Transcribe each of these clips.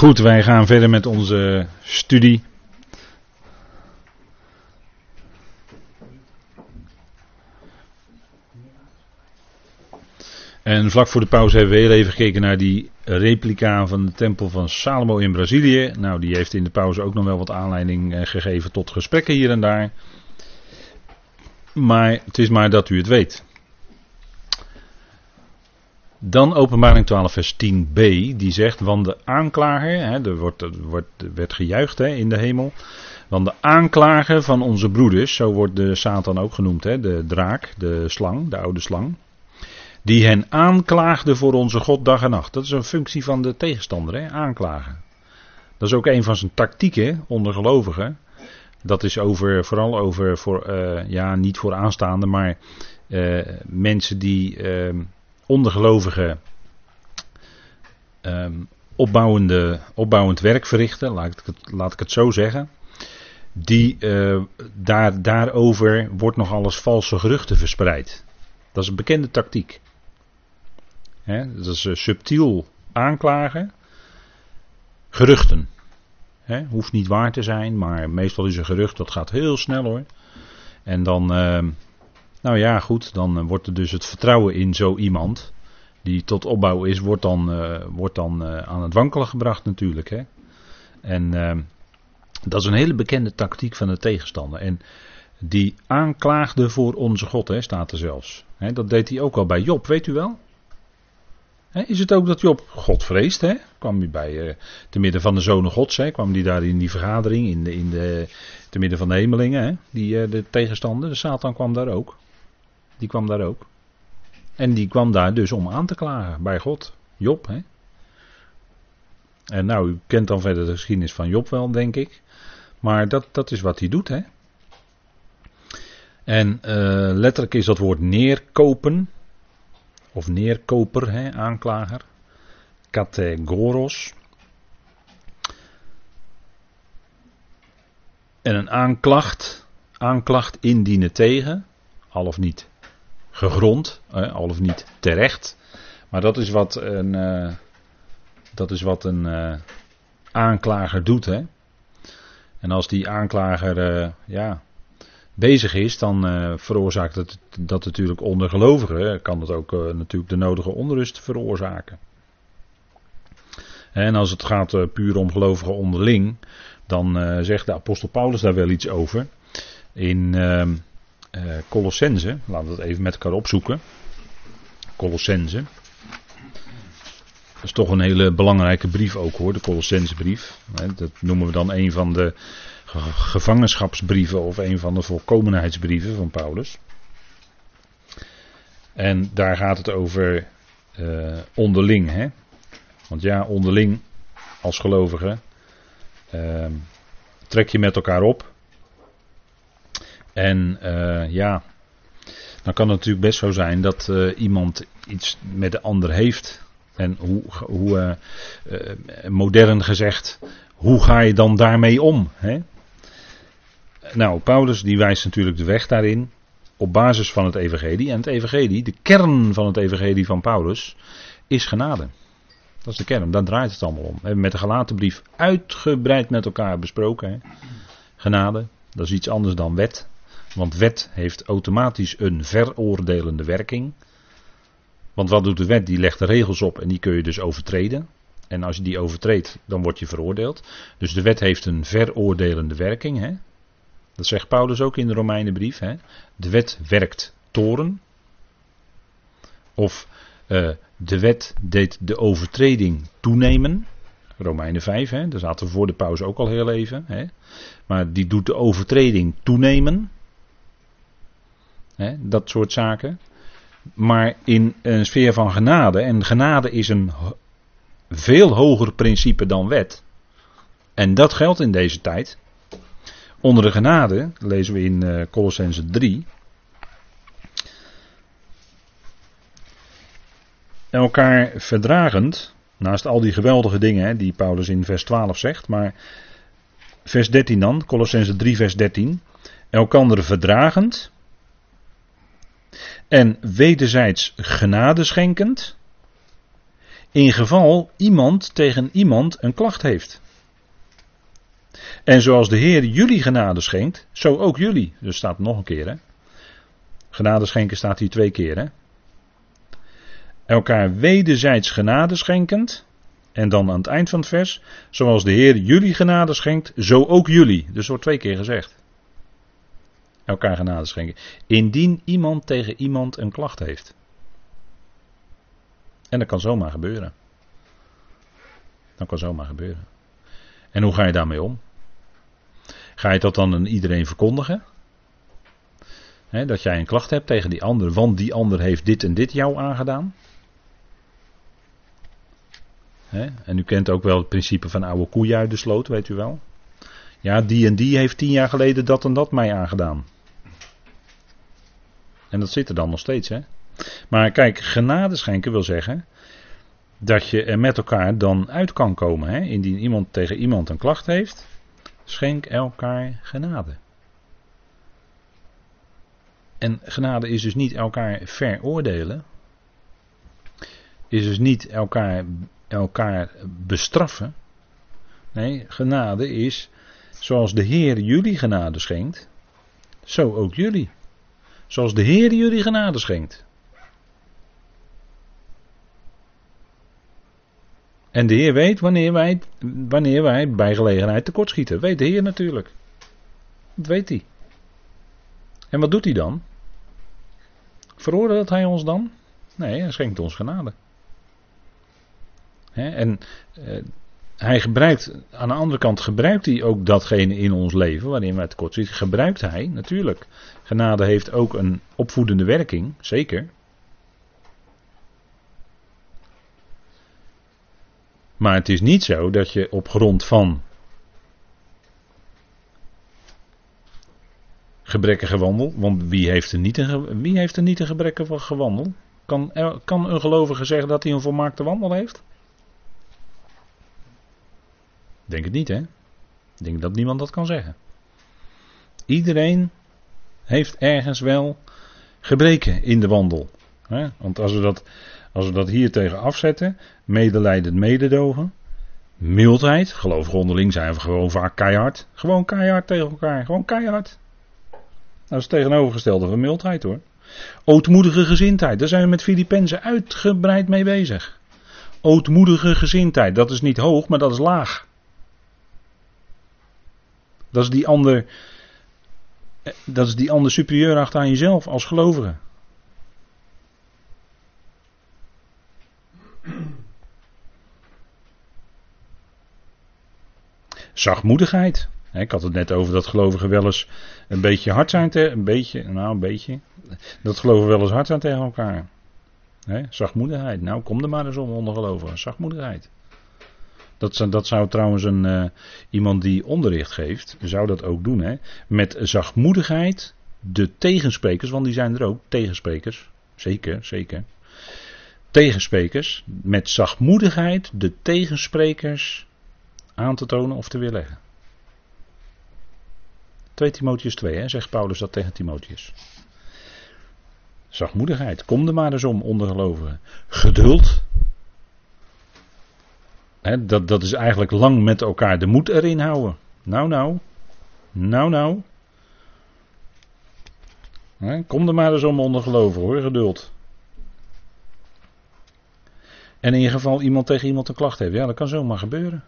Goed, wij gaan verder met onze studie. En vlak voor de pauze hebben we heel even gekeken naar die replica van de tempel van Salomo in Brazilië. Nou, die heeft in de pauze ook nog wel wat aanleiding eh, gegeven tot gesprekken hier en daar. Maar het is maar dat u het weet. Dan openbaring 12 vers 10b, die zegt, want de aanklager, hè, er, wordt, wordt, werd gejuicht hè, in de hemel, want de aanklager van onze broeders, zo wordt de Satan ook genoemd, hè, de draak, de slang, de oude slang, die hen aanklaagde voor onze God dag en nacht. Dat is een functie van de tegenstander, hè, aanklagen. Dat is ook een van zijn tactieken onder gelovigen. Dat is over, vooral over, voor, uh, ja, niet voor aanstaande, maar uh, mensen die uh, ondergelovigen um, opbouwende, opbouwend werk verrichten, laat ik het, laat ik het zo zeggen. Die, uh, daar, daarover wordt nog alles valse geruchten verspreid. Dat is een bekende tactiek. Dat is uh, subtiel aanklagen. Geruchten. Hoeft niet waar te zijn, maar meestal is een gerucht, dat gaat heel snel hoor. En dan, uh, nou ja, goed, dan uh, wordt er dus het vertrouwen in zo iemand, die tot opbouw is, wordt dan, uh, wordt dan uh, aan het wankelen gebracht natuurlijk. Hè? En ehm, dat is een hele bekende tactiek van de tegenstander. En die aanklaagde voor onze God, hè, staat er zelfs. Hè, dat deed hij ook al bij Job, weet u wel? Hè, is het ook dat Job God vreest? Hè? Kwam hij bij, te midden van de zonen Gods, hè? kwam hij daar in die vergadering, in de, in de, te midden van de hemelingen, hè? Die, de tegenstander, de Satan kwam daar ook. Die kwam daar ook. En die kwam daar dus om aan te klagen bij God. Job, hè. En nou, u kent dan verder de geschiedenis van Job wel, denk ik. Maar dat, dat is wat hij doet, hè. En uh, letterlijk is dat woord neerkopen. Of neerkoper, hè, aanklager. Kategoros. En een aanklacht. Aanklacht indienen tegen. Al of niet gegrond, al of niet terecht. Maar dat is wat een, uh, dat is wat een uh, aanklager doet. Hè? En als die aanklager uh, ja, bezig is, dan veroorzaakt het dat natuurlijk onder gelovigen. Kan het ook natuurlijk de nodige onrust veroorzaken. En als het gaat puur om gelovigen onderling, dan zegt de apostel Paulus daar wel iets over. In ehm, uh, Colossense. Laten we dat even met elkaar opzoeken. Colossense. Dat is toch een hele belangrijke brief ook hoor, de Colossense brief. Dat noemen we dan een van de gevangenschapsbrieven of een van de volkomenheidsbrieven van Paulus. En daar gaat het over uh, onderling. Hè? Want ja, onderling als gelovige uh, trek je met elkaar op. En uh, ja, dan kan het natuurlijk best zo zijn dat uh, iemand iets met de ander heeft. En hoe, hoe uh, modern gezegd, hoe ga je dan daarmee om? Hè? Nou, Paulus die wijst natuurlijk de weg daarin op basis van het evangelie. En het evangelie, de kern van het evangelie van Paulus, is genade. Dat is de kern, daar draait het allemaal om. We hebben met de gelaten brief uitgebreid met elkaar besproken. Hè? Genade, dat is iets anders dan wet. Want wet heeft automatisch een veroordelende werking. Want wat doet de wet? Die legt de regels op en die kun je dus overtreden. En als je die overtreedt, dan word je veroordeeld. Dus de wet heeft een veroordelende werking. Hè? Dat zegt Paulus ook in de Romeinenbrief. Hè? De wet werkt toren. Of uh, de wet deed de overtreding toenemen. Romeinen 5, hè? daar zaten we voor de pauze ook al heel even. Hè? Maar die doet de overtreding toenemen. Hè, dat soort zaken. Maar in een sfeer van genade, en genade is een veel hoger principe dan wet. En dat geldt in deze tijd. Onder de genade, lezen we in uh, Colossense 3. Elkaar verdragend, naast al die geweldige dingen hè, die Paulus in vers 12 zegt, maar vers 13 dan, Colossense 3 vers 13. Elkander verdragend en wederzijds genade schenkend, In geval iemand tegen iemand een klacht heeft. En zoals de Heer jullie genade schenkt, zo ook jullie. Dus staat nog een keer hè. Genade schenken staat hier twee keer hè. Elkaar wederzijds genade schenkend. En dan aan het eind van het vers. Zoals de Heer jullie genade schenkt, zo ook jullie. Dus wordt twee keer gezegd. Elkaar genade schenken. Indien iemand tegen iemand een klacht heeft. En dat kan zomaar gebeuren. Dat kan zomaar gebeuren. En hoe ga je daarmee om? Ga je dat dan aan iedereen verkondigen? dat jij een klacht hebt tegen die ander, want die ander heeft dit en dit jou aangedaan. en u kent ook wel het principe van oude koeien uit de sloot, weet u wel. Ja, die en die heeft tien jaar geleden dat en dat mij aangedaan. En dat zit er dan nog steeds, hè. Maar kijk, genade schenken wil zeggen dat je er met elkaar dan uit kan komen. Hè? Indien iemand tegen iemand een klacht heeft, schenk elkaar genade. En genade is dus niet elkaar veroordelen. Is dus niet elkaar, elkaar bestraffen. Nee, genade is zoals de Heer jullie genade schenkt, zo ook jullie. Zoals de Heer jullie genade schenkt. En de Heer weet wanneer wij, wanneer wij bij gelegenheid tekortschieten. Weet de Heer natuurlijk. Dat weet hij. En wat doet hij dan? Veroordeelt hij ons dan? Nee, hij schenkt ons genade. en eh, hij gebruikt, aan de andere kant gebruikt hij ook datgene in ons leven waarin wij tekortschieten. Gebruikt hij, natuurlijk. Genade heeft ook een opvoedende werking, zeker. Maar het is niet zo dat je op grond van gebrekkige wandel, want wie heeft er niet een, wie heeft er gebrekkige wandel? Kan, kan een gelovige zeggen dat hij een volmaakte wandel heeft? Denk het niet, hè? Ik denk dat niemand dat kan zeggen. Iedereen heeft ergens wel gebreken in de wandel. Hè? Want als we dat als we dat hier tegen afzetten, medelijdend mededogen, mildheid, geloof onderling zijn we gewoon vaak keihard. Gewoon keihard tegen elkaar, gewoon keihard. Dat is het tegenovergestelde van mildheid hoor. Ootmoedige gezindheid, daar zijn we met Filippenzen uitgebreid mee bezig. Ootmoedige gezindheid, dat is niet hoog, maar dat is laag. Dat is die ander, dat is die ander superieur achter aan jezelf als gelovige. Zachtmoedigheid. Ik had het net over dat gelovigen wel eens een beetje hard zijn tegen, een beetje, nou een beetje, dat gelovigen wel eens hard zijn tegen elkaar. He, zachtmoedigheid. Nou, kom er maar eens om onder gelovigen. Zachtmoedigheid. Dat, dat zou trouwens een, uh, iemand die onderricht geeft, zou dat ook doen. Hè? Met zachtmoedigheid de tegensprekers, want die zijn er ook, tegensprekers. Zeker, zeker tegensprekers met zachtmoedigheid de tegensprekers aan te tonen of te weerleggen. 2 Timotheus 2, hè, zegt Paulus dat tegen Timotheus. Zachtmoedigheid, kom er maar eens om onder gelovigen. Geduld. Dat, dat is eigenlijk lang met elkaar de moed erin houden. Nou, nou. Nou, nou. Kom er maar eens om onder gelovigen hoor, geduld. En in ieder geval iemand tegen iemand een klacht heeft. Ja, dat kan zomaar gebeuren.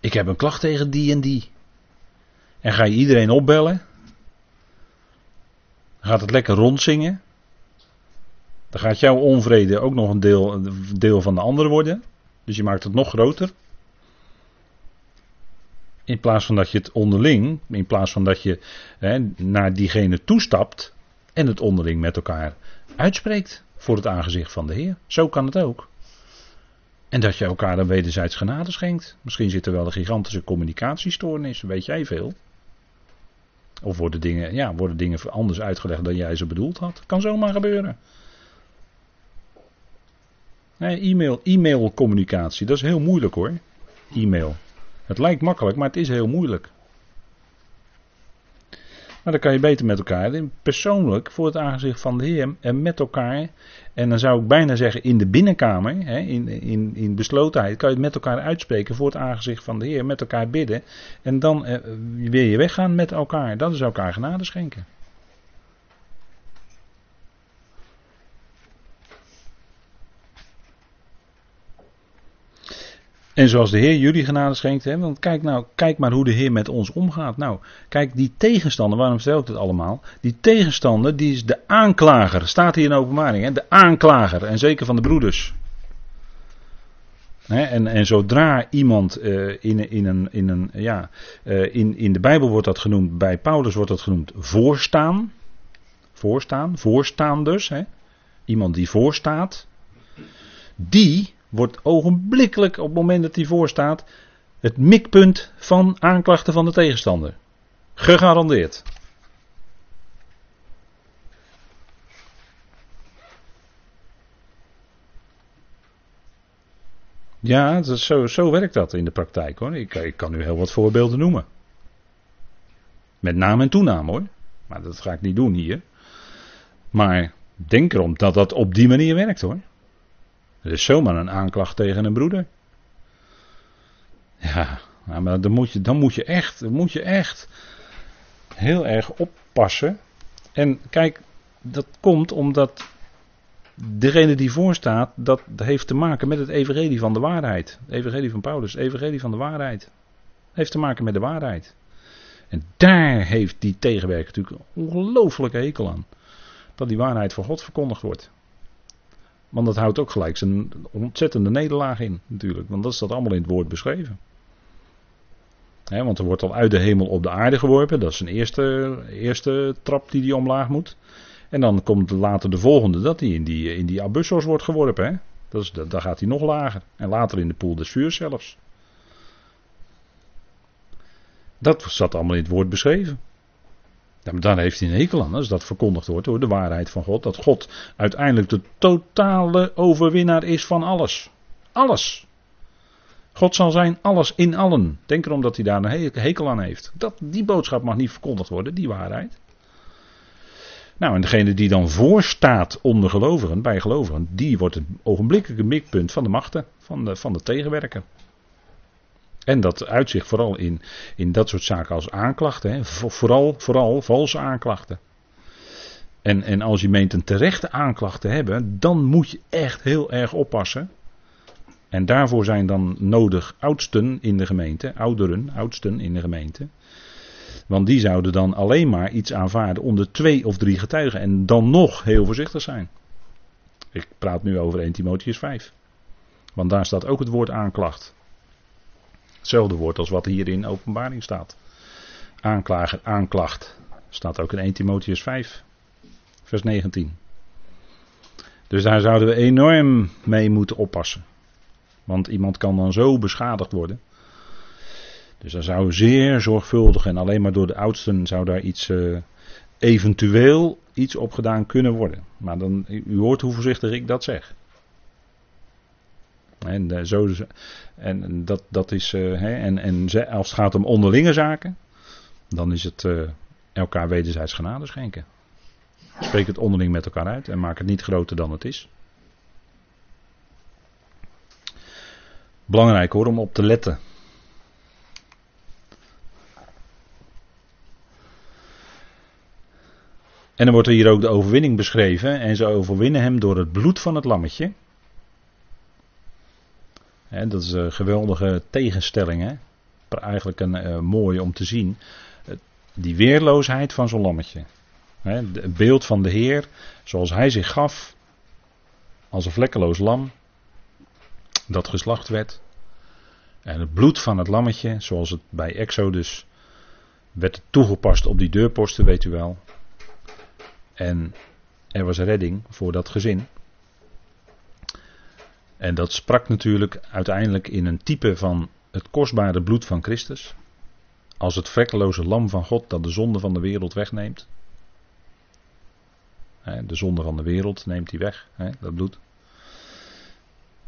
Ik heb een klacht tegen die en die. En ga je iedereen opbellen? Gaat het lekker rondzingen? Dan gaat jouw onvrede ook nog een deel, deel van de ander worden. Dus je maakt het nog groter. In plaats van dat je het onderling, in plaats van dat je hè, naar diegene toestapt en het onderling met elkaar uitspreekt voor het aangezicht van de Heer. Zo kan het ook. En dat je elkaar dan wederzijds genade schenkt. Misschien zit er wel een gigantische communicatiestoornis, weet jij veel. Of worden dingen, ja, worden dingen anders uitgelegd dan jij ze bedoeld had. Kan zomaar gebeuren. Nee, e-mail, e-mail communicatie, dat is heel moeilijk hoor. E-mail. Het lijkt makkelijk, maar het is heel moeilijk. Maar dan kan je beter met elkaar, persoonlijk, voor het aangezicht van de Heer en met elkaar. En dan zou ik bijna zeggen in de binnenkamer, hè, in, in, in beslotenheid, kan je het met elkaar uitspreken voor het aangezicht van de Heer. Met elkaar bidden. En dan eh, weer je weggaan met elkaar. Dat is elkaar genade schenken. En zoals de Heer jullie genade schenkt, hè, want kijk, nou, kijk maar hoe de Heer met ons omgaat. Nou, kijk, die tegenstander, waarom vertel ik allemaal? Die tegenstander, die is de aanklager, staat hier in openbaring, hè, de aanklager, en zeker van de broeders. Hè, en, en zodra iemand uh, in, in, een, in, een, ja, uh, in, in de Bijbel wordt dat genoemd, bij Paulus wordt dat genoemd voorstaan. Voorstaan, voorstaanders. Hè, iemand die voorstaat. Die wordt ogenblikkelijk op het moment dat hij voorstaat het mikpunt van aanklachten van de tegenstander. Gegarandeerd. Ja, dat zo, zo werkt dat in de praktijk hoor. Ik, ik kan u heel wat voorbeelden noemen. Met naam en toenaam hoor. Maar dat ga ik niet doen hier. Maar denk erom dat dat op die manier werkt hoor. Het is zomaar een aanklacht tegen een broeder. Ja, maar dan moet je, dan moet je echt, dan moet je echt heel erg oppassen. En kijk, dat komt omdat degene die voorstaat, dat heeft te maken met het evangelie van de waarheid. Het evangelie van Paulus, het evangelie van de waarheid. Heeft te maken met de waarheid. En daar heeft die tegenwerker natuurlijk een ongelooflijke hekel aan. Dat die waarheid van God verkondigd wordt. Want dat houdt ook gelijk zijn ontzettende nederlaag in, natuurlijk. Want dat dat allemaal in het woord beschreven. want er wordt al uit de hemel op de aarde geworpen. Dat is een eerste, eerste trap die die omlaag moet. En dan komt later de volgende, dat hij in die, in die abyssos wordt geworpen. Dat is, dan gaat hij nog lager. En later in de poel des vuurs zelfs. Dat zat allemaal in het woord beschreven. Daar heeft hij een hekel aan als dat verkondigd wordt door de waarheid van God. Dat God uiteindelijk de totale overwinnaar is van alles. Alles. God zal zijn alles in allen. Denk erom dat hij daar een hekel aan heeft. Dat, die boodschap mag niet verkondigd worden, die waarheid. Nou, en degene die dan voorstaat onder gelovigen, bij gelovigen, die wordt het ogenblikkelijke mikpunt van de machten, van de, van de tegenwerker. En dat uitzicht vooral in, in dat soort zaken als aanklachten. Hè. Vooral, vooral valse aanklachten. En, en als je meent een terechte aanklacht te hebben, dan moet je echt heel erg oppassen. En daarvoor zijn dan nodig oudsten in de gemeente, ouderen, oudsten in de gemeente. Want die zouden dan alleen maar iets aanvaarden onder twee of drie getuigen en dan nog heel voorzichtig zijn. Ik praat nu over 1 Timotheus 5. Want daar staat ook het woord aanklacht. Hetzelfde woord als wat hier in openbaring staat. Aanklager, aanklacht. Staat ook in 1 Timotheus 5, vers 19. Dus daar zouden we enorm mee moeten oppassen. Want iemand kan dan zo beschadigd worden. Dus daar zou zeer zorgvuldig en alleen maar door de oudsten zou daar iets, uh, eventueel iets op gedaan kunnen worden. Maar dan, u hoort hoe voorzichtig ik dat zeg. En, uh, zo, en dat, dat is, uh, hè, en, en als het gaat om onderlinge zaken, dan is het uh, elkaar wederzijds genade schenken. Spreek het onderling met elkaar uit en maak het niet groter dan het is. Belangrijk hoor om op te letten. En dan wordt er hier ook de overwinning beschreven. En ze overwinnen hem door het bloed van het lammetje dat is een geweldige tegenstelling. Eigenlijk een uh, mooie om te zien. die weerloosheid van zo'n lammetje. het beeld van de Heer, zoals hij zich gaf als een vlekkeloos lam, dat geslacht werd. En het bloed van het lammetje, zoals het bij Exodus werd toegepast op die deurposten, weet u wel. En er was redding voor dat gezin. En dat sprak natuurlijk uiteindelijk in een type van het kostbare bloed van Christus. Als het vlekkeloze lam van God dat de zonde van de wereld wegneemt. De zonde van de wereld neemt hij weg, dat bloed.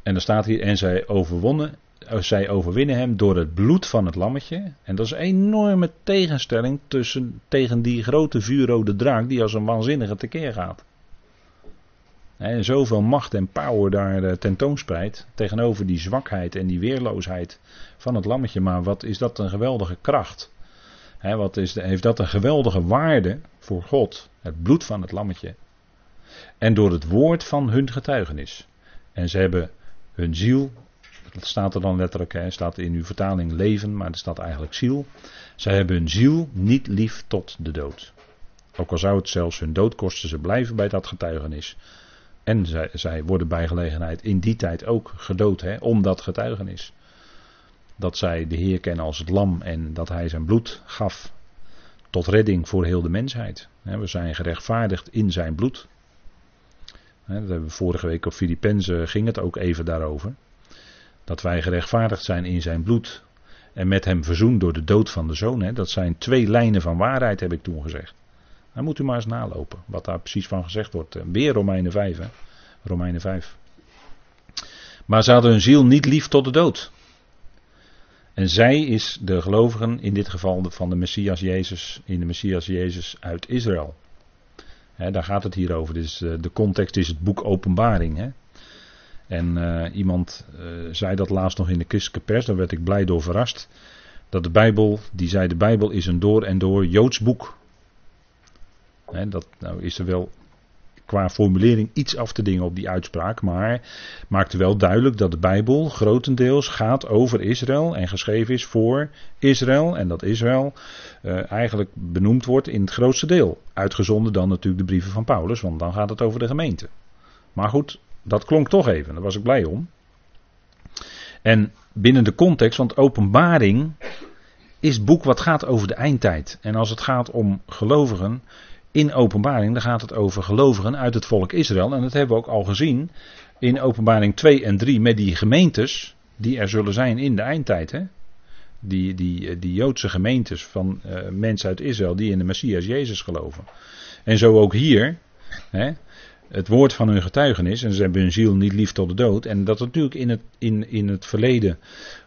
En er staat hier, en zij overwonnen zij overwinnen hem door het bloed van het lammetje. En dat is een enorme tegenstelling tussen, tegen die grote vuurrode draak die als een waanzinnige tekeer gaat. Zoveel macht en power daar eh, tentoonspreidt tegenover die zwakheid en die weerloosheid van het lammetje. Maar wat is dat een geweldige kracht. wat is de, heeft dat een geweldige waarde voor God, het bloed van het lammetje. En door het woord van hun getuigenis. En ze hebben hun ziel, dat staat er dan letterlijk, hè, staat in uw vertaling leven, maar er staat eigenlijk ziel. Zij hebben hun ziel niet lief tot de dood. Ook al zou het zelfs hun dood kosten, ze blijven bij dat getuigenis. En zij, zij worden bij gelegenheid in die tijd ook gedood, hè, om getuigenis. Dat zij de Heer kennen als het lam en dat hij zijn bloed gaf tot redding voor heel de mensheid. We zijn gerechtvaardigd in zijn bloed. Dat hebben we vorige week op Filippenzen ging het ook even daarover. Dat wij gerechtvaardigd zijn in zijn bloed. En met hem verzoend door de dood van de zoon. Dat zijn twee lijnen van waarheid, heb ik toen gezegd. Dan moet u maar eens nalopen. Wat daar precies van gezegd wordt. Weer Romeinen 5. Hè? Romeinen 5. Maar ze hadden hun ziel niet lief tot de dood. En zij is de gelovigen in dit geval van de Messias Jezus, in de Messias Jezus uit Israël. daar gaat het hier over. Dus, uh, de context is het boek Openbaring. En uh, iemand zei dat laatst nog in de christelijke pers, daar werd ik blij door verrast. Dat de Bijbel, die zei de Bijbel is een door en door Joods boek. Dat nou is er wel qua formulering iets af te dingen op die uitspraak, maar maakte wel duidelijk dat de Bijbel grotendeels gaat over Israël en geschreven is voor Israël en dat Israël uh, eigenlijk benoemd wordt in het grootste deel. Uitgezonden dan natuurlijk de brieven van Paulus, want dan gaat het over de gemeente. Maar goed, dat klonk toch even, daar was ik blij om. En binnen de context, want openbaring is boek wat gaat over de eindtijd. En als het gaat om gelovigen, in openbaring, dan gaat het over gelovigen uit het volk Israël. En dat hebben we ook al gezien in openbaring 2 en 3 met die gemeentes die er zullen zijn in de eindtijd. Hè? Die, die, die Joodse gemeentes van uh, mensen uit Israël die in de Messias Jezus geloven. En zo ook hier. Hè? Het woord van hun getuigenis. En ze hebben hun ziel niet lief tot de dood. En dat natuurlijk in het, in, in het verleden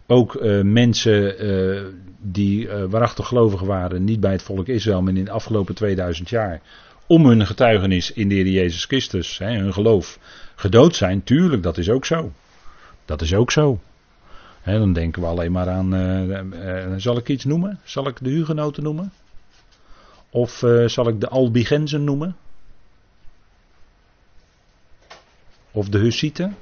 ook uh, mensen uh, die uh, waarachtig gelovig waren, niet bij het volk Israël, maar in de afgelopen 2000 jaar, om hun getuigenis in de Heer Jezus Christus, hè, hun geloof, gedood zijn. Tuurlijk, dat is ook zo. Dat is ook zo. Hè, dan denken we alleen maar aan, zal ik iets noemen? Zal ik de Hugenoten noemen? Of zal ik de Albigenzen noemen? Of de Hussieten?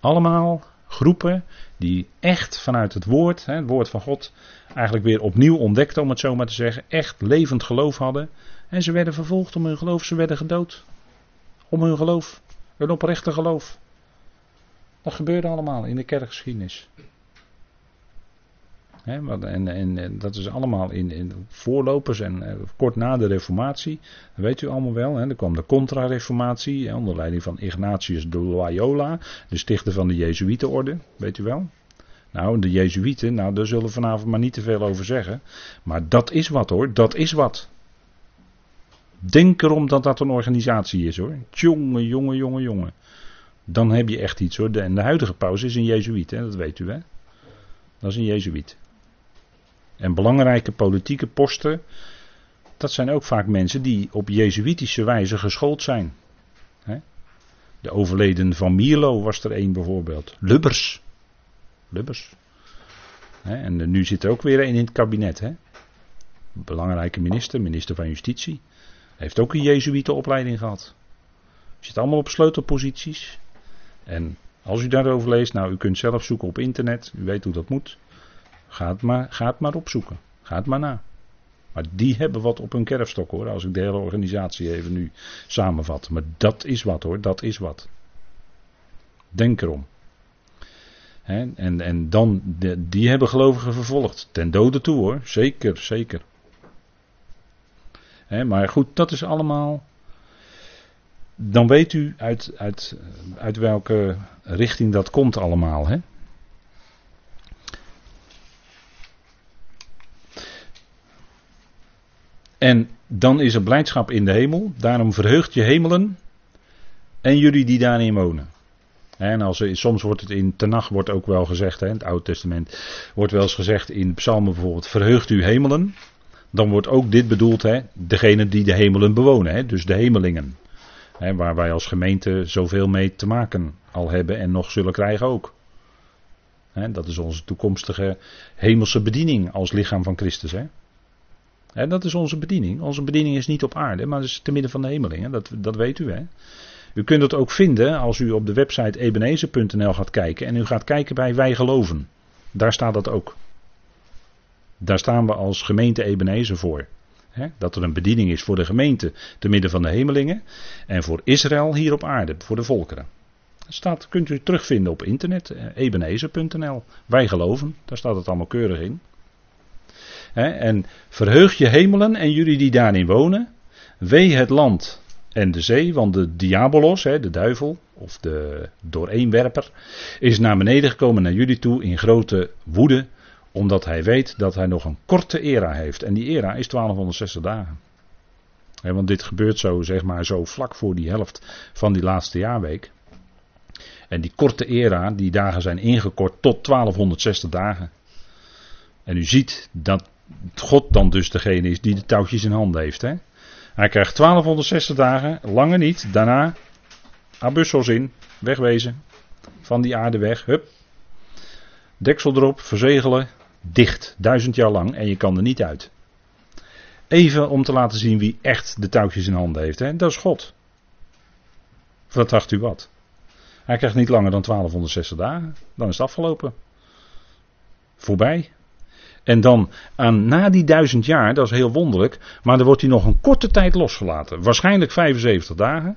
Allemaal groepen die echt vanuit het woord, het woord van God, eigenlijk weer opnieuw ontdekten, om het zo maar te zeggen, echt levend geloof hadden. En ze werden vervolgd om hun geloof, ze werden gedood. Om hun geloof, hun oprechte geloof. Dat gebeurde allemaal in de kerkgeschiedenis en, en, dat is allemaal in, in voorlopers en uh, kort na de Reformatie. Dat weet u allemaal wel. He, er kwam de Contra-Reformatie onder leiding van Ignatius de Loyola, de stichter van de Jezuïetenorde. Weet u wel? Nou, de Jezuïeten, nou, daar zullen we vanavond maar niet te veel over zeggen. Maar dat is wat hoor, dat is wat. Denk erom dat dat een organisatie is hoor. Jonge, jonge, jonge, jonge. Dan heb je echt iets hoor. en de huidige paus is een Jezuïet, hè? dat weet u hè. Dat is een Jezuïet. En belangrijke politieke posten, dat zijn ook vaak mensen die op jezuïtische wijze geschoold zijn. De overleden van Mierlo was er één bijvoorbeeld. Lubbers. Lubbers. En nu zit er ook weer één in het kabinet. Hè? Belangrijke minister, minister van Justitie. Heeft ook een Jezuïetenopleiding gehad. Zit allemaal op sleutelposities. En als u daarover leest, nou u kunt zelf zoeken op internet. U weet hoe dat moet. Ga het maar, maar opzoeken. Ga het maar na. Maar die hebben wat op hun kerfstok hoor, als ik de hele organisatie even nu samenvat. Maar dat is wat hoor, dat is wat. Denk erom. en, en dan, die hebben gelovigen vervolgd. Ten dode toe hoor, zeker, zeker. maar goed, dat is allemaal. Dan weet u uit, uit, uit welke richting dat komt allemaal. Hè? En dan is er blijdschap in de hemel. Daarom verheugt je hemelen en jullie die daarin wonen. En als, soms wordt het in Tenach wordt ook wel gezegd, hè, in het Oude Testament, wordt wel eens gezegd in psalmen bijvoorbeeld, verheugt u hemelen. Dan wordt ook dit bedoeld, hè, degene die de hemelen bewonen, hè, dus de hemelingen. Hè, waar wij als gemeente zoveel mee te maken al hebben en nog zullen krijgen ook. Hè, dat is onze toekomstige hemelse bediening als lichaam van Christus. Hè. Dat is onze bediening. Onze bediening is niet op aarde, maar is te midden van de hemelingen. Dat, dat weet u. U kunt het ook vinden als u op de website ebenezer.nl gaat kijken en u gaat kijken bij Wij Geloven. Daar staat dat ook. Daar staan we als gemeente Ebenezer voor. dat er een bediening is voor de gemeente te midden van de hemelingen en voor Israël hier op aarde, voor de volkeren. Dat staat, kunt u terugvinden op internet, eh, ebenezer.nl. Wij geloven, daar staat het allemaal keurig in. En verheug je hemelen en jullie die daarin wonen. Wee het land en de zee, want de diabolos, de duivel, of de dooreenwerper, is naar beneden gekomen naar jullie toe in grote woede, omdat hij weet dat hij nog een korte era heeft. En die era is 1260 dagen. want dit gebeurt zo, zeg maar, zo vlak voor die helft van die laatste jaarweek. En die korte era, die dagen zijn ingekort tot 1260 dagen. En u ziet dat God dan dus degene is die de touwtjes in handen heeft. Hè? Hij krijgt 1260 dagen, langer niet. Daarna, abussels in, wegwezen. Van die aarde weg, hup. Deksel erop, verzegelen, dicht, duizend jaar lang en je kan er niet uit. Even om te laten zien wie echt de touwtjes in handen heeft. Hè? Dat is God. Wat dacht u wat? Hij krijgt niet langer dan 1260 dagen. Dan is het afgelopen. Voorbij. En dan aan, na die duizend jaar, dat is heel wonderlijk, maar dan wordt hij nog een korte tijd losgelaten. Waarschijnlijk 75 dagen.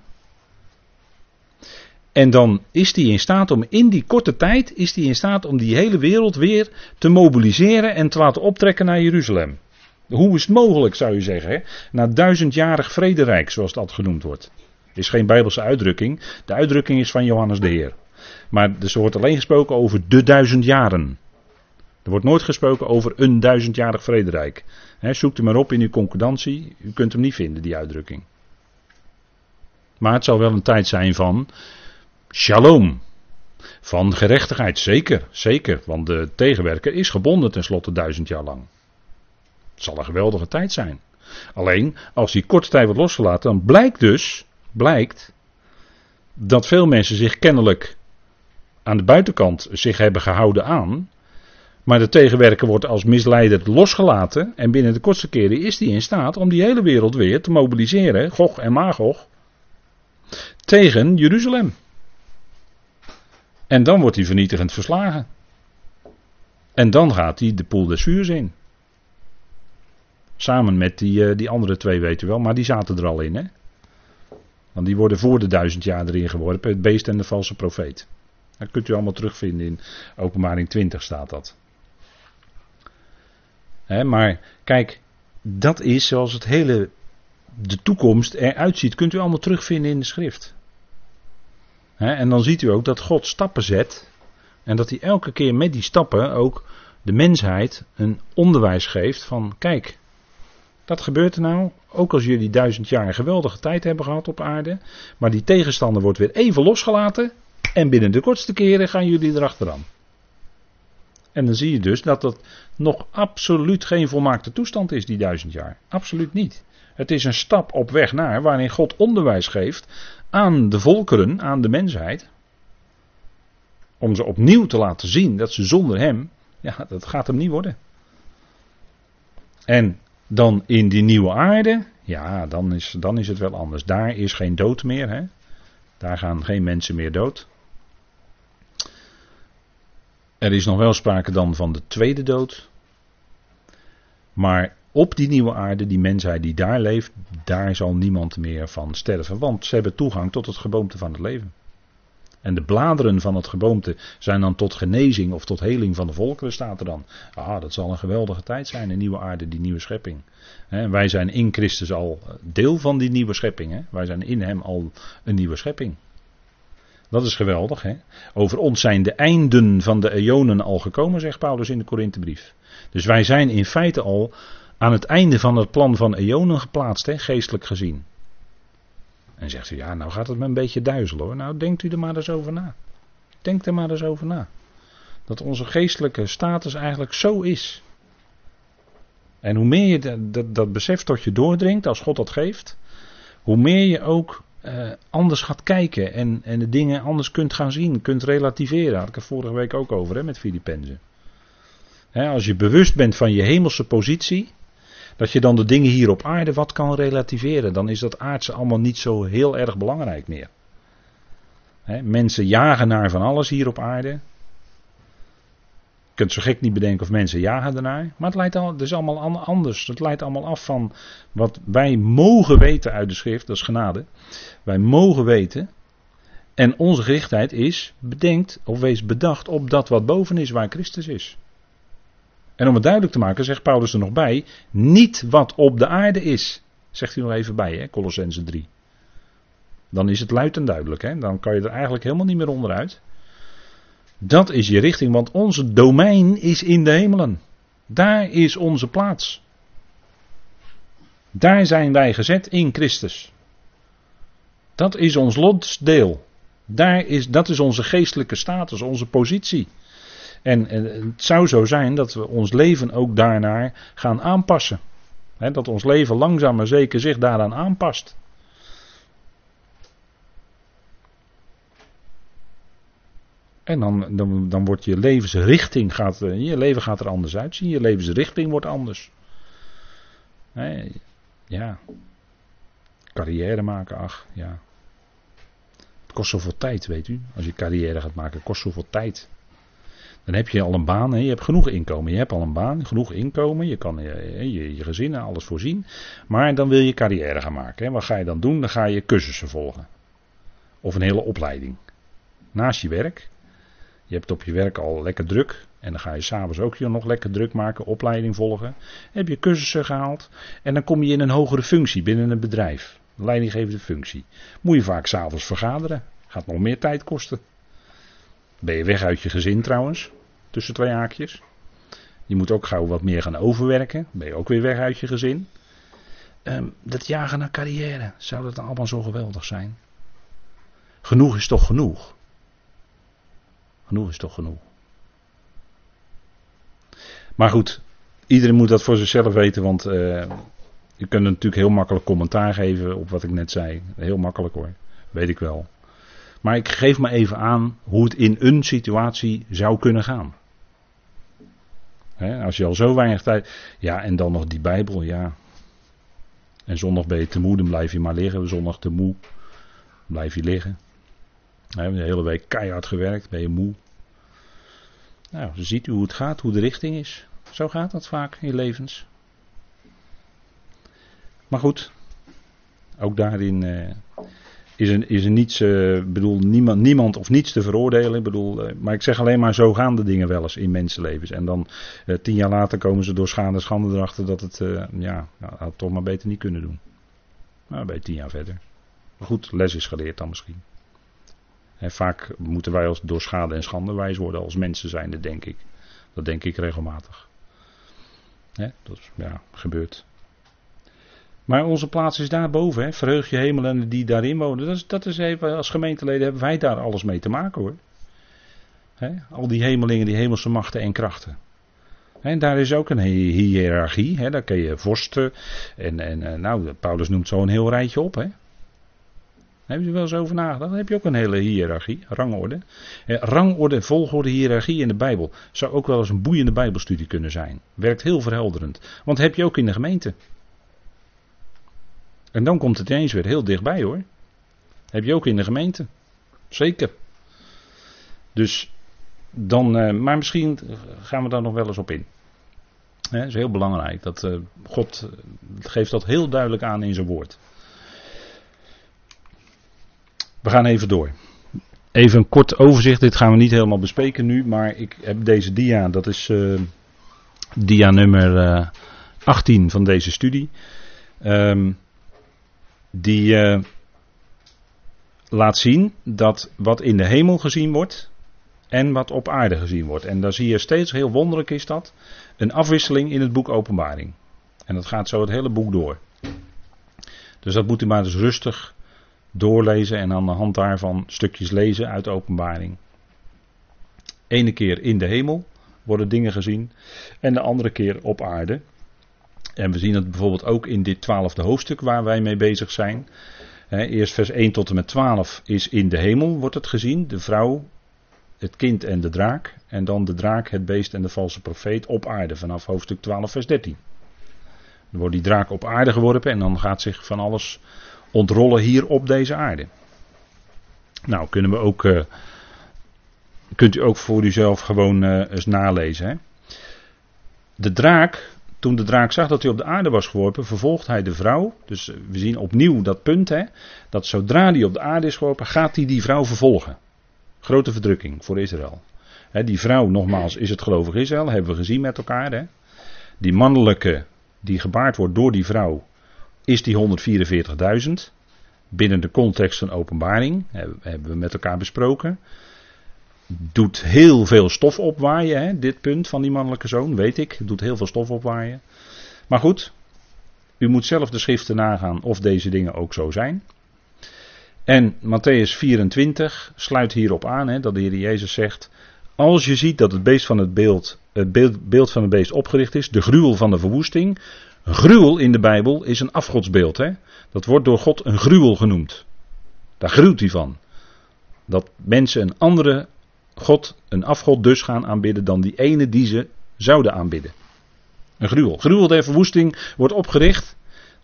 En dan is hij in staat om in die korte tijd, is hij in staat om die hele wereld weer te mobiliseren en te laten optrekken naar Jeruzalem. Hoe is het mogelijk, zou je zeggen, hè? na duizendjarig vrederijk, zoals dat genoemd wordt. Is geen bijbelse uitdrukking, de uitdrukking is van Johannes de Heer. Maar er wordt alleen gesproken over de duizend jaren. Er wordt nooit gesproken over een duizendjarig vrederijk. He, zoek hem maar op in uw concordantie. U kunt hem niet vinden, die uitdrukking. Maar het zal wel een tijd zijn van shalom. Van gerechtigheid, zeker, zeker. Want de tegenwerker is gebonden tenslotte duizend jaar lang. Het zal een geweldige tijd zijn. Alleen, als die korte tijd wordt losgelaten, dan blijkt dus, blijkt, dat veel mensen zich kennelijk aan de buitenkant zich hebben gehouden aan maar de tegenwerker wordt als misleider losgelaten. En binnen de kortste keren is hij in staat om die hele wereld weer te mobiliseren, Gog en Magog, tegen Jeruzalem. En dan wordt hij vernietigend verslagen. En dan gaat hij de poel des vuurs in. Samen met die, eh, die andere twee, weet u wel, maar die zaten er al in, hè? Want die worden voor de duizend jaar erin geworpen, het beest en de valse profeet. Dat kunt u allemaal terugvinden in Openbaring 20 staat dat maar kijk, dat is zoals het hele, de toekomst eruit ziet. Kunt u allemaal terugvinden in de schrift. en dan ziet u ook dat God stappen zet. En dat hij elke keer met die stappen ook de mensheid een onderwijs geeft van kijk, dat gebeurt er nou, ook als jullie duizend jaar een geweldige tijd hebben gehad op aarde, maar die tegenstander wordt weer even losgelaten en binnen de kortste keren gaan jullie erachteraan. En dan zie je dus dat dat nog absoluut geen volmaakte toestand is, die duizend jaar. Absoluut niet. Het is een stap op weg naar waarin God onderwijs geeft aan de volkeren, aan de mensheid. Om ze opnieuw te laten zien dat ze zonder hem, ja, dat gaat hem niet worden. En dan in die nieuwe aarde, ja, dan is, dan is het wel anders. Daar is geen dood meer, hè. Daar gaan geen mensen meer dood. Er is nog wel sprake dan van de tweede dood. Maar op die nieuwe aarde, die mensheid die daar leeft, daar zal niemand meer van sterven. Want ze hebben toegang tot het geboomte van het leven. En de bladeren van het geboomte zijn dan tot genezing of tot heling van de volkeren, staat er dan. Ah, dat zal een geweldige tijd zijn, een nieuwe aarde, die nieuwe schepping. wij zijn in Christus al deel van die nieuwe schepping. Wij zijn in Hem al een nieuwe schepping. Dat is geweldig. Hè? Over ons zijn de einden van de eonen al gekomen, zegt Paulus in de Korinthebrief. Dus wij zijn in feite al aan het einde van het plan van eonen geplaatst, hè, geestelijk gezien. En zegt u, ja, nou gaat het me een beetje duizelen hoor. Nou, denkt u er maar eens over na. Denk er maar eens over na. Dat onze geestelijke status eigenlijk zo is. En hoe meer je dat, dat, dat besef tot je doordringt, als God dat geeft, hoe meer je ook uh, anders gaat kijken en, en de dingen anders kunt gaan zien, kunt relativeren. Had ik het vorige week ook over hè, met Filippenzen. als je bewust bent van je hemelse positie, dat je dan de dingen hier op aarde wat kan relativeren, dan is dat aardse allemaal niet zo heel erg belangrijk meer. mensen jagen naar van alles hier op aarde kunt zo gek niet bedenken of mensen jagen ernaar. Maar het, leidt al, is allemaal anders. Het leidt allemaal af van wat wij mogen weten uit de schrift. Dat is genade. Wij mogen weten. En onze gerichtheid is, bedenkt of wees bedacht op dat wat boven is waar Christus is. En om het duidelijk te maken, zegt Paulus er nog bij, niet wat op de aarde is. Zegt hij nog even bij, hè, Colossense 3. Dan is het luid en duidelijk, hè? dan kan je er eigenlijk helemaal niet meer onderuit. Dat is je richting, want onze domein is in de hemelen. Daar is onze plaats. Daar zijn wij gezet in Christus. Dat is ons lotsdeel. Daar is, dat is onze geestelijke status, onze positie. En, en het zou zo zijn dat we ons leven ook daarnaar gaan aanpassen. dat ons leven langzaam maar zeker zich daaraan aanpast. En dan, dan, dan wordt je levensrichting, gaat, eh, je leven gaat er anders uitzien. Je levensrichting wordt anders. Nee, ja. Carrière maken, ach ja. Het kost zoveel tijd, weet u. Als je carrière gaat maken, kost zoveel tijd. Dan heb je al een baan, hè? je hebt genoeg inkomen. Je hebt al een baan, genoeg inkomen. Je kan je, je, je gezin alles voorzien. Maar dan wil je carrière gaan maken. Hè? Wat ga je dan doen? Dan ga je cursussen volgen. Of een hele opleiding. Naast je werk. Je hebt op je werk al lekker druk. En dan ga je s'avonds ook je nog lekker druk maken, opleiding volgen. heb je cursussen gehaald. En dan kom je in een hogere functie binnen een bedrijf. Leidinggevende functie. Moet je vaak s'avonds vergaderen. Gaat nog meer tijd kosten. Ben je weg uit je gezin trouwens. Tussen twee haakjes. Je moet ook gauw wat meer gaan overwerken. Ben je ook weer weg uit je gezin. Um, dat jagen naar carrière. Zou dat allemaal zo geweldig zijn? Genoeg is toch genoeg? Genoeg is toch genoeg. Maar goed, iedereen moet dat voor zichzelf weten, want uh, je kunt natuurlijk heel makkelijk commentaar geven op wat ik net zei. Heel makkelijk hoor, weet ik wel. Maar ik geef me even aan hoe het in een situatie zou kunnen gaan. als je al zo weinig tijd. Ja, en dan nog die Bijbel, ja. En zondag ben je te moe, dan blijf je maar liggen. Zondag te moe, blijf je liggen. We hebben de hele week keihard gewerkt, ben je moe. Nou, ziet u hoe het gaat, hoe de richting is. Zo gaat dat vaak in levens. Maar goed, ook daarin uh, is, er, is niets, uh, bedoel, niemand, niemand of niets te veroordelen. Bedoel, uh, maar ik zeg alleen maar, zo gaan de dingen wel eens in mensenlevens. En dan tien jaar later komen ze door schade en schande erachter dat het, ja, nou, had toch maar beter niet kunnen doen. Nou, ben je tien jaar verder. Maar goed, les is geleerd dan misschien. En vaak moeten wij als door schade en schande wijs worden als mensen zijnde, denk ik. Dat denk ik regelmatig. dat ja, gebeurt. Maar onze plaats is daarboven. Hè. Verheug je hemel en die daarin wonen. Dat is, dat is even, als gemeenteleden hebben wij daar alles mee te maken hoor. al die hemelingen, die hemelse machten en krachten. En daar is ook een hiërarchie. Daar kun je vorsten. En, en eh, nou, Paulus noemt zo een heel rijtje op. Hè. Hebben je wel eens over nagedacht? Dan heb je ook een hele hiërarchie, rangorde. Eh, rangorde, volgorde, hiërarchie in de Bijbel. Zou ook wel eens een boeiende Bijbelstudie kunnen zijn. Werkt heel verhelderend. Want heb je ook in de gemeente. En dan komt het ineens weer heel dichtbij hoor. Heb je ook in de gemeente. Zeker. Dus dan, eh, maar misschien gaan we daar nog wel eens op in. Dat is heel belangrijk. Dat uh, God geeft dat heel duidelijk aan in zijn woord. We gaan even door. Even een kort overzicht. Dit gaan we niet helemaal bespreken nu. Maar ik heb deze dia. Dat is uh, dia nummer uh, eh, 18 van deze studie. Um, die uh, laat zien dat wat in de hemel gezien wordt. En wat op aarde gezien wordt. En daar zie je steeds, heel wonderlijk is dat. Een afwisseling in het boek Openbaring. En dat gaat zo het hele boek door. Dus dat moet u maar eens rustig doorlezen en aan de hand daarvan stukjes lezen uit de openbaring. Ene keer in de hemel worden dingen gezien. En de andere keer op aarde. En we zien het bijvoorbeeld ook in dit twaalfde hoofdstuk waar wij mee bezig zijn. eerst vers 1 tot en met 12 is in de hemel, wordt het gezien. De vrouw, het kind en de draak. En dan de draak, het beest en de valse profeet op aarde vanaf hoofdstuk 12, vers 13. Dan wordt die draak op aarde geworpen en dan gaat zich van alles ontrollen hier op deze aarde. Nou, kunnen we ook, uh, kunt u ook voor uzelf gewoon uh, eens nalezen. Hè? De draak, toen de draak zag dat hij op de aarde was geworpen, vervolgt hij de vrouw. Dus we zien opnieuw dat punt, hè, dat zodra hij op de aarde is geworpen, gaat hij die vrouw vervolgen. Grote verdrukking voor Israël. Hè, die vrouw, nogmaals, is het gelovig Israël, hebben we gezien met elkaar. Hè. Die mannelijke, die gebaard wordt door die vrouw, is die 144.000. Binnen de context van openbaring, hebben we met elkaar besproken. Doet heel veel stof opwaaien, hè, dit punt van die mannelijke zoon, weet ik. Doet heel veel stof opwaaien. Maar goed, u moet zelf de schriften nagaan of deze dingen ook zo zijn. En Matthäus 24 sluit hierop aan hè, dat de Heer Jezus zegt: Als je ziet dat het beest van het beeld, het beeld, beeld van het beest opgericht is, de gruwel van de verwoesting, Gruwel in de Bijbel is een afgodsbeeld. Hè? Dat wordt door God een gruwel genoemd. Daar gruwt hij van. Dat mensen een andere God, een afgod dus gaan aanbidden dan die ene die ze zouden aanbidden. Een gruwel. Gruwel der verwoesting wordt opgericht.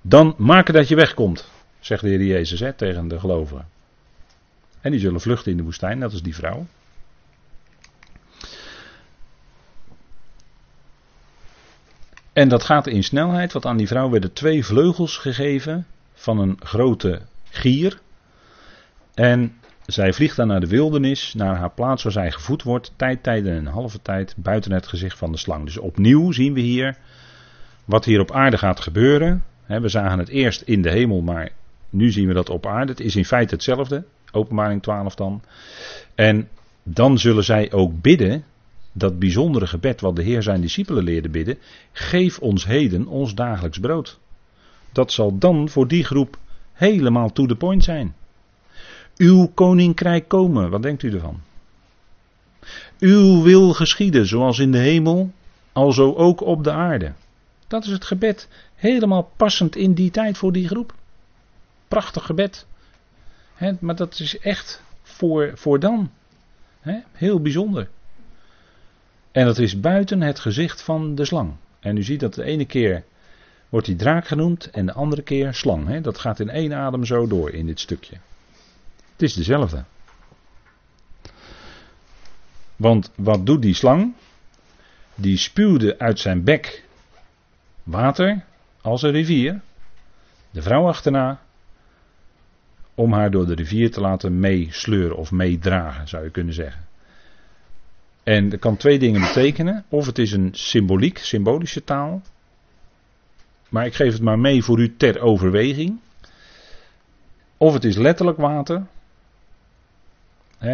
Dan maken dat je wegkomt, zegt de Heer Jezus tegen de gelovigen. En die zullen vluchten in de woestijn, dat is die vrouw. En dat gaat in snelheid, want aan die vrouw werden twee vleugels gegeven van een grote gier. En zij vliegt dan naar de wildernis, naar haar plaats waar zij gevoed wordt, tijd, tijden en halve tijd, buiten het gezicht van de slang. Dus opnieuw zien we hier wat hier op aarde gaat gebeuren. We zagen het eerst in de hemel, maar nu zien we dat op aarde. Het is in feite hetzelfde, openbaring 12 dan. En dan zullen zij ook bidden dat bijzondere gebed wat de Heer zijn discipelen leerde bidden. Geef ons heden ons dagelijks brood. Dat zal dan voor die groep helemaal to the point zijn. Uw koninkrijk komen, wat denkt u ervan? Uw wil geschieden, zoals in de hemel, alzo ook op de aarde. Dat is het gebed. Helemaal passend in die tijd voor die groep. Prachtig gebed. maar dat is echt voor, voor dan. heel bijzonder. En dat is buiten het gezicht van de slang. En u ziet dat de ene keer wordt die draak genoemd en de andere keer slang. Hè? Dat gaat in één adem zo door in dit stukje. Het is dezelfde. Want wat doet die slang? Die spuwde uit zijn bek water als een rivier. De vrouw achterna. Om haar door de rivier te laten meesleuren of meedragen, zou je kunnen zeggen. En dat kan twee dingen betekenen. Of het is een symboliek, symbolische taal. Maar ik geef het maar mee voor u ter overweging. Of het is letterlijk water.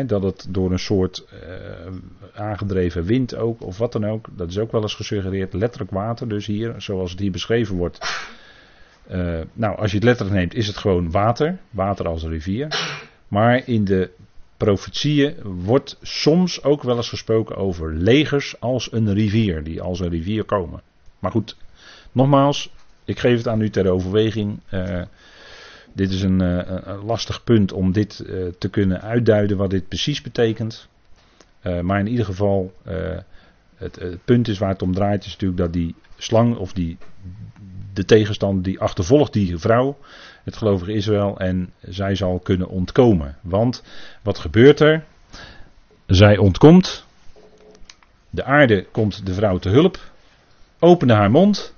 dat het door een soort uh, aangedreven wind ook, of wat dan ook. Dat is ook wel eens gesuggereerd. Letterlijk water, dus hier, zoals het hier beschreven wordt. Uh, nou, als je het letterlijk neemt, is het gewoon water. Water als rivier. Maar in de profetieën wordt soms ook wel eens gesproken over legers als een rivier, die als een rivier komen. Maar goed, nogmaals, ik geef het aan u ter overweging. Uh, dit is een, uh, een, lastig punt om dit uh, te kunnen uitduiden wat dit precies betekent. maar in ieder geval, het, het, punt is waar het om draait, is natuurlijk dat die slang of die, de tegenstander die achtervolgt die vrouw, het gelovige Israël, en zij zal kunnen ontkomen. Want wat gebeurt er? Zij ontkomt, de aarde komt de vrouw te hulp, opende haar mond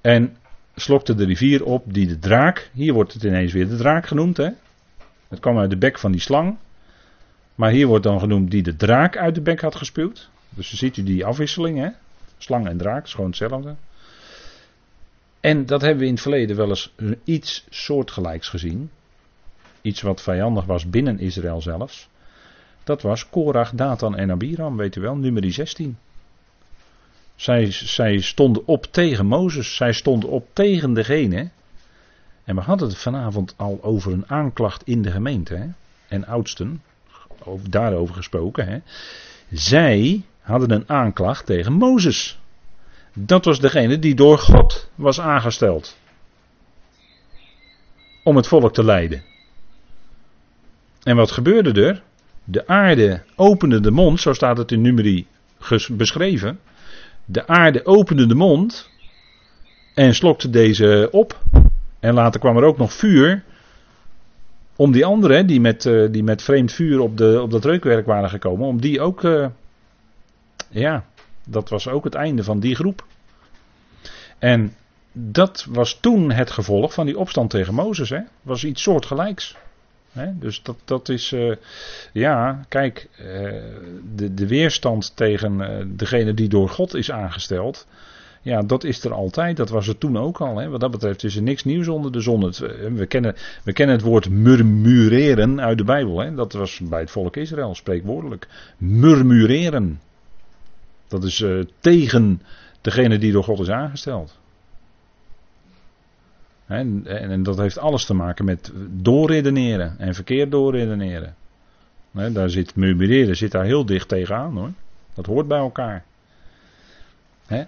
en slokte de rivier op die de draak, hier wordt het ineens weer de draak genoemd, hè? het kwam uit de bek van die slang, maar hier wordt dan genoemd die de draak uit de bek had gespuwd. Dus ziet u die afwisseling, hè? slang en draak, is gewoon hetzelfde. En dat hebben we in het verleden wel eens iets soortgelijks gezien. Iets wat vijandig was binnen Israël zelfs. Dat was Korach, Datan en Abiram, weet u wel, nummer 16. Zij, zij stonden op tegen Mozes, zij stonden op tegen degene. En we hadden het vanavond al over een aanklacht in de gemeente. Hè? En oudsten, over, daarover gesproken. Hè? Zij hadden een aanklacht tegen Mozes. Dat was degene die door God was aangesteld. Om het volk te leiden. En wat gebeurde er? De aarde opende de mond, zo staat het in Numeri beschreven. De aarde opende de mond en slokte deze op. En later kwam er ook nog vuur om die anderen die met, uh, die met vreemd vuur op, de, op dat reukwerk waren gekomen, om die ook, uh, ja, dat was ook het einde van die groep. En dat was toen het gevolg van die opstand tegen Mozes, hè? was iets soortgelijks. Hè? Dus dat, dat is, uh, ja, kijk, de, de weerstand tegen degene die door God is aangesteld, ja, dat is er altijd. Dat was er toen ook al. Hè. Wat dat betreft is er niks nieuws onder de zon. Eh, we, kennen, we kennen het woord murmureren uit de Bijbel. Hè. Dat was bij het volk Israël spreekwoordelijk. Murmureren. Dat is uh, tegen degene die door God is aangesteld. En, en, en, dat heeft alles te maken met doorredeneren en verkeerd doorredeneren. daar zit murmureren zit daar heel dicht tegenaan hoor. Dat hoort bij elkaar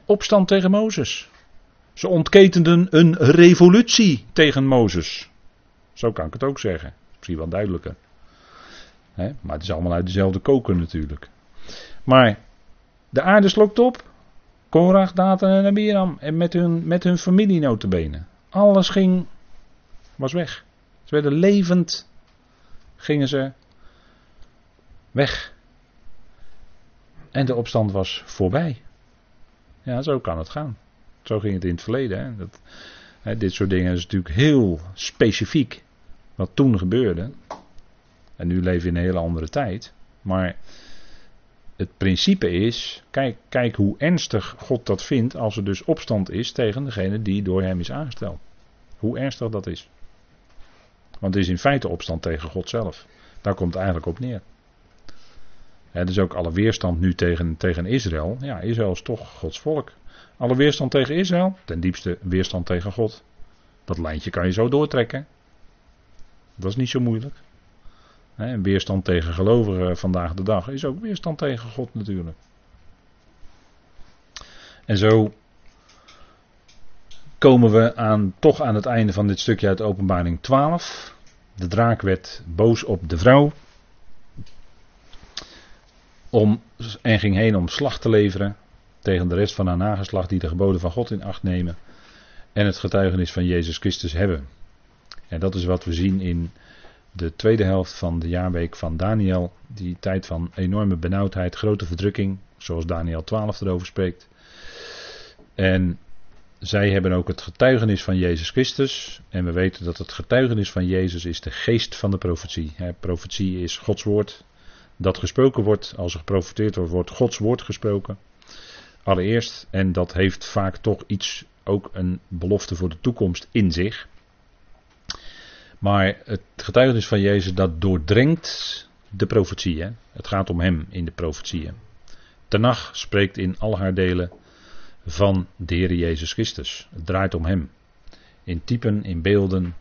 opstand tegen Mozes. Ze ontketenden een revolutie tegen Mozes. Zo kan ik het ook zeggen. Misschien wel duidelijker. maar het is allemaal uit dezelfde koker natuurlijk. Maar de aarde slokt op. Korach, Datan en Abiram. En met hun, met hun familie notabene. Alles ging, was weg. Ze werden levend, gingen ze weg. En de opstand was voorbij. Ja, zo kan het gaan. Zo ging het in het verleden. Hè. Dat, hè, dit soort dingen is natuurlijk heel specifiek wat toen gebeurde. En nu leven we in een hele andere tijd. Maar het principe is, kijk, kijk hoe ernstig God dat vindt als er dus opstand is tegen degene die door hem is aangesteld. Hoe ernstig dat is. Want het is in feite opstand tegen God zelf. Daar komt het eigenlijk op neer. He, dus ook alle weerstand nu tegen, tegen Israël. Ja, Israël is toch Gods volk. Alle weerstand tegen Israël, ten diepste weerstand tegen God. Dat lijntje kan je zo doortrekken. Dat is niet zo moeilijk. He, weerstand tegen gelovigen vandaag de dag is ook weerstand tegen God natuurlijk. En zo komen we aan, toch aan het einde van dit stukje uit Openbaring 12. De draak werd boos op de vrouw om, en ging heen om slag te leveren tegen de rest van haar nageslacht die de geboden van God in acht nemen en het getuigenis van Jezus Christus hebben. En dat is wat we zien in de tweede helft van de jaarweek van Daniel, die tijd van enorme benauwdheid, grote verdrukking, zoals Daniel 12 erover spreekt. En zij hebben ook het getuigenis van Jezus Christus. En we weten dat het getuigenis van Jezus is de geest van de profetie. profetie is Gods woord dat gesproken wordt, als er geprofiteerd wordt, wordt Gods woord gesproken. Allereerst, en dat heeft vaak toch iets, ook een belofte voor de toekomst in zich. Maar het getuigenis van Jezus, dat doordrengt de profetieën. Het gaat om hem in de profetieën. Tenach spreekt in al haar delen van de Heer Jezus Christus. Het draait om hem. In typen, in beelden,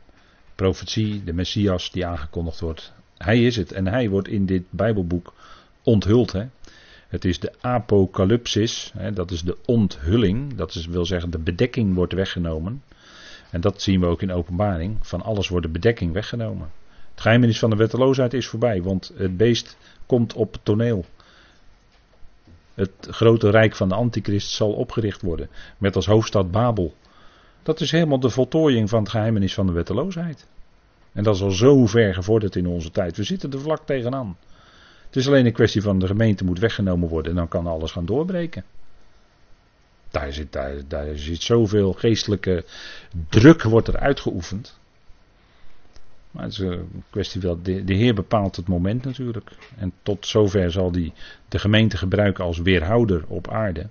profetie, de Messias die aangekondigd wordt. Hij is het en hij wordt in dit Bijbelboek onthuld. Hè. Het is de apocalypsis, hè, dat is de onthulling, dat is, wil zeggen de bedekking wordt weggenomen. En dat zien we ook in openbaring, van alles wordt de bedekking weggenomen. Het geheimenis van de wetteloosheid is voorbij, want het beest komt op het toneel. Het grote rijk van de antichrist zal opgericht worden, met als hoofdstad Babel. Dat is helemaal de voltooiing van het geheimenis van de wetteloosheid. En dat is al zo ver gevorderd in onze tijd. We zitten er vlak tegenaan. Het is alleen een kwestie van de gemeente moet weggenomen worden en dan kan alles gaan doorbreken. Daar zit, daar, daar zit zoveel geestelijke druk wordt er uitgeoefend. Maar het is een kwestie de, de Heer bepaalt het moment natuurlijk. En tot zover zal hij de gemeente gebruiken als weerhouder op aarde.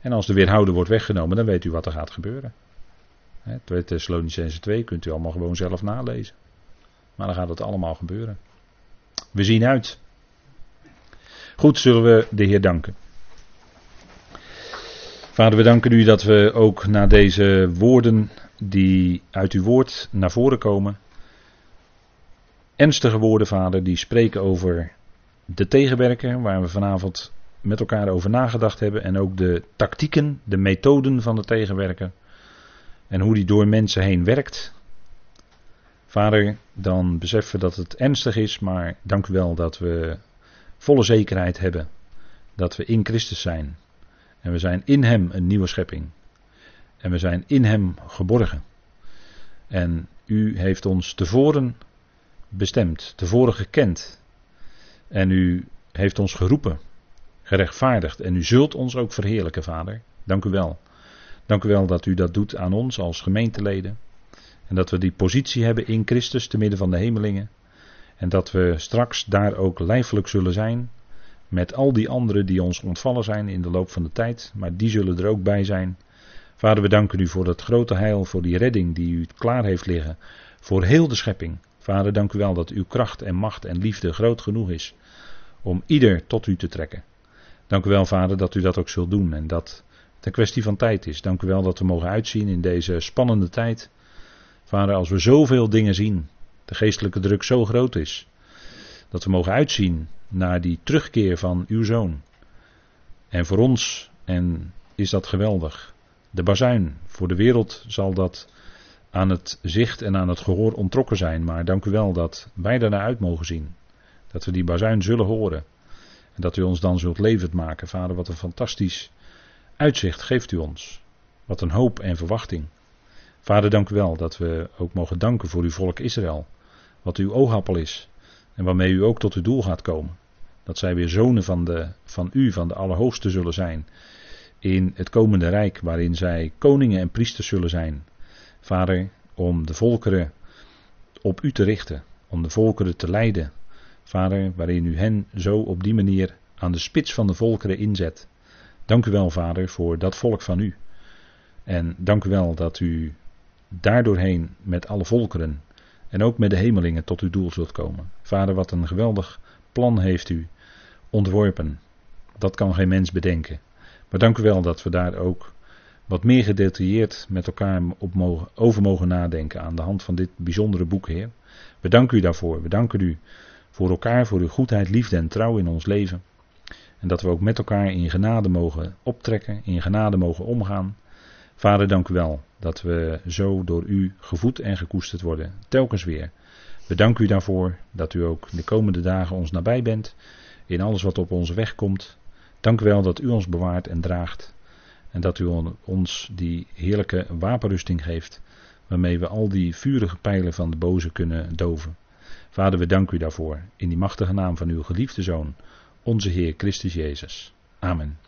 En als de weerhouder wordt weggenomen, dan weet u wat er gaat gebeuren. 2 Thessalonicense 2 kunt u allemaal gewoon zelf nalezen. Maar dan gaat het allemaal gebeuren. We zien uit. Goed, zullen we de Heer danken. Vader, we danken u dat we ook naar deze woorden die uit uw woord naar voren komen. Ernstige woorden, Vader, die spreken over de tegenwerker, waar we vanavond met elkaar over nagedacht hebben. En ook de tactieken, de methoden van de tegenwerker. En hoe die door mensen heen werkt. Vader, dan beseffen we dat het ernstig is, maar dank u wel dat we volle zekerheid hebben dat we in Christus zijn. En we zijn in Hem een nieuwe schepping. En we zijn in Hem geborgen. En u heeft ons tevoren bestemd, tevoren gekend. En u heeft ons geroepen, gerechtvaardigd. En u zult ons ook verheerlijken, Vader. Dank u wel. Dank u wel dat u dat doet aan ons als gemeenteleden. En dat we die positie hebben in Christus te midden van de hemelingen. En dat we straks daar ook lijfelijk zullen zijn. Met al die anderen die ons ontvallen zijn in de loop van de tijd. Maar die zullen er ook bij zijn. Vader, we danken u voor dat grote heil, voor die redding die u klaar heeft liggen. Voor heel de schepping. Vader, dank u wel dat uw kracht en macht en liefde groot genoeg is. Om ieder tot u te trekken. Dank u wel, Vader, dat u dat ook zult doen. En dat het een kwestie van tijd is. Dank u wel dat we mogen uitzien in deze spannende tijd. Vader, als we zoveel dingen zien, de geestelijke druk zo groot is, dat we mogen uitzien naar die terugkeer van uw zoon. En voor ons en is dat geweldig. De bazuin, voor de wereld zal dat aan het zicht en aan het gehoor ontrokken zijn, maar dank u wel dat wij daarnaar uit mogen zien. Dat we die bazuin zullen horen. En dat u ons dan zult levend maken. Vader, wat een fantastisch uitzicht geeft u ons. Wat een hoop en verwachting. Vader, dank u wel dat we ook mogen danken voor uw volk Israël. Wat uw oogappel is. En waarmee u ook tot uw doel gaat komen. Dat zij weer zonen van, de, van u, van de Allerhoogste zullen zijn. In het komende rijk, waarin zij koningen en priesters zullen zijn. Vader, om de volkeren op u te richten. Om de volkeren te leiden. Vader, waarin u hen zo op die manier aan de spits van de volkeren inzet. Dank u wel, Vader, voor dat volk van u. En dank u wel dat u daardoorheen met alle volkeren en ook met de hemelingen tot uw doel zult komen. Vader, wat een geweldig plan heeft u ontworpen. Dat kan geen mens bedenken. Maar dank u wel dat we daar ook wat meer gedetailleerd met elkaar op mogen, over mogen nadenken aan de hand van dit bijzondere boek, Heer. We danken u daarvoor. We danken u voor elkaar, voor uw goedheid, liefde en trouw in ons leven. En dat we ook met elkaar in genade mogen optrekken, in genade mogen omgaan. Vader, dank u wel dat we zo door u gevoed en gekoesterd worden, telkens weer. We danken u daarvoor dat u ook de komende dagen ons nabij bent, in alles wat op onze weg komt. Dank u wel dat u ons bewaart en draagt. En dat u ons die heerlijke wapenrusting geeft, waarmee we al die vurige pijlen van de boze kunnen doven. Vader, we danken u daarvoor, in die machtige naam van uw geliefde Zoon, onze Heer Christus Jezus. Amen.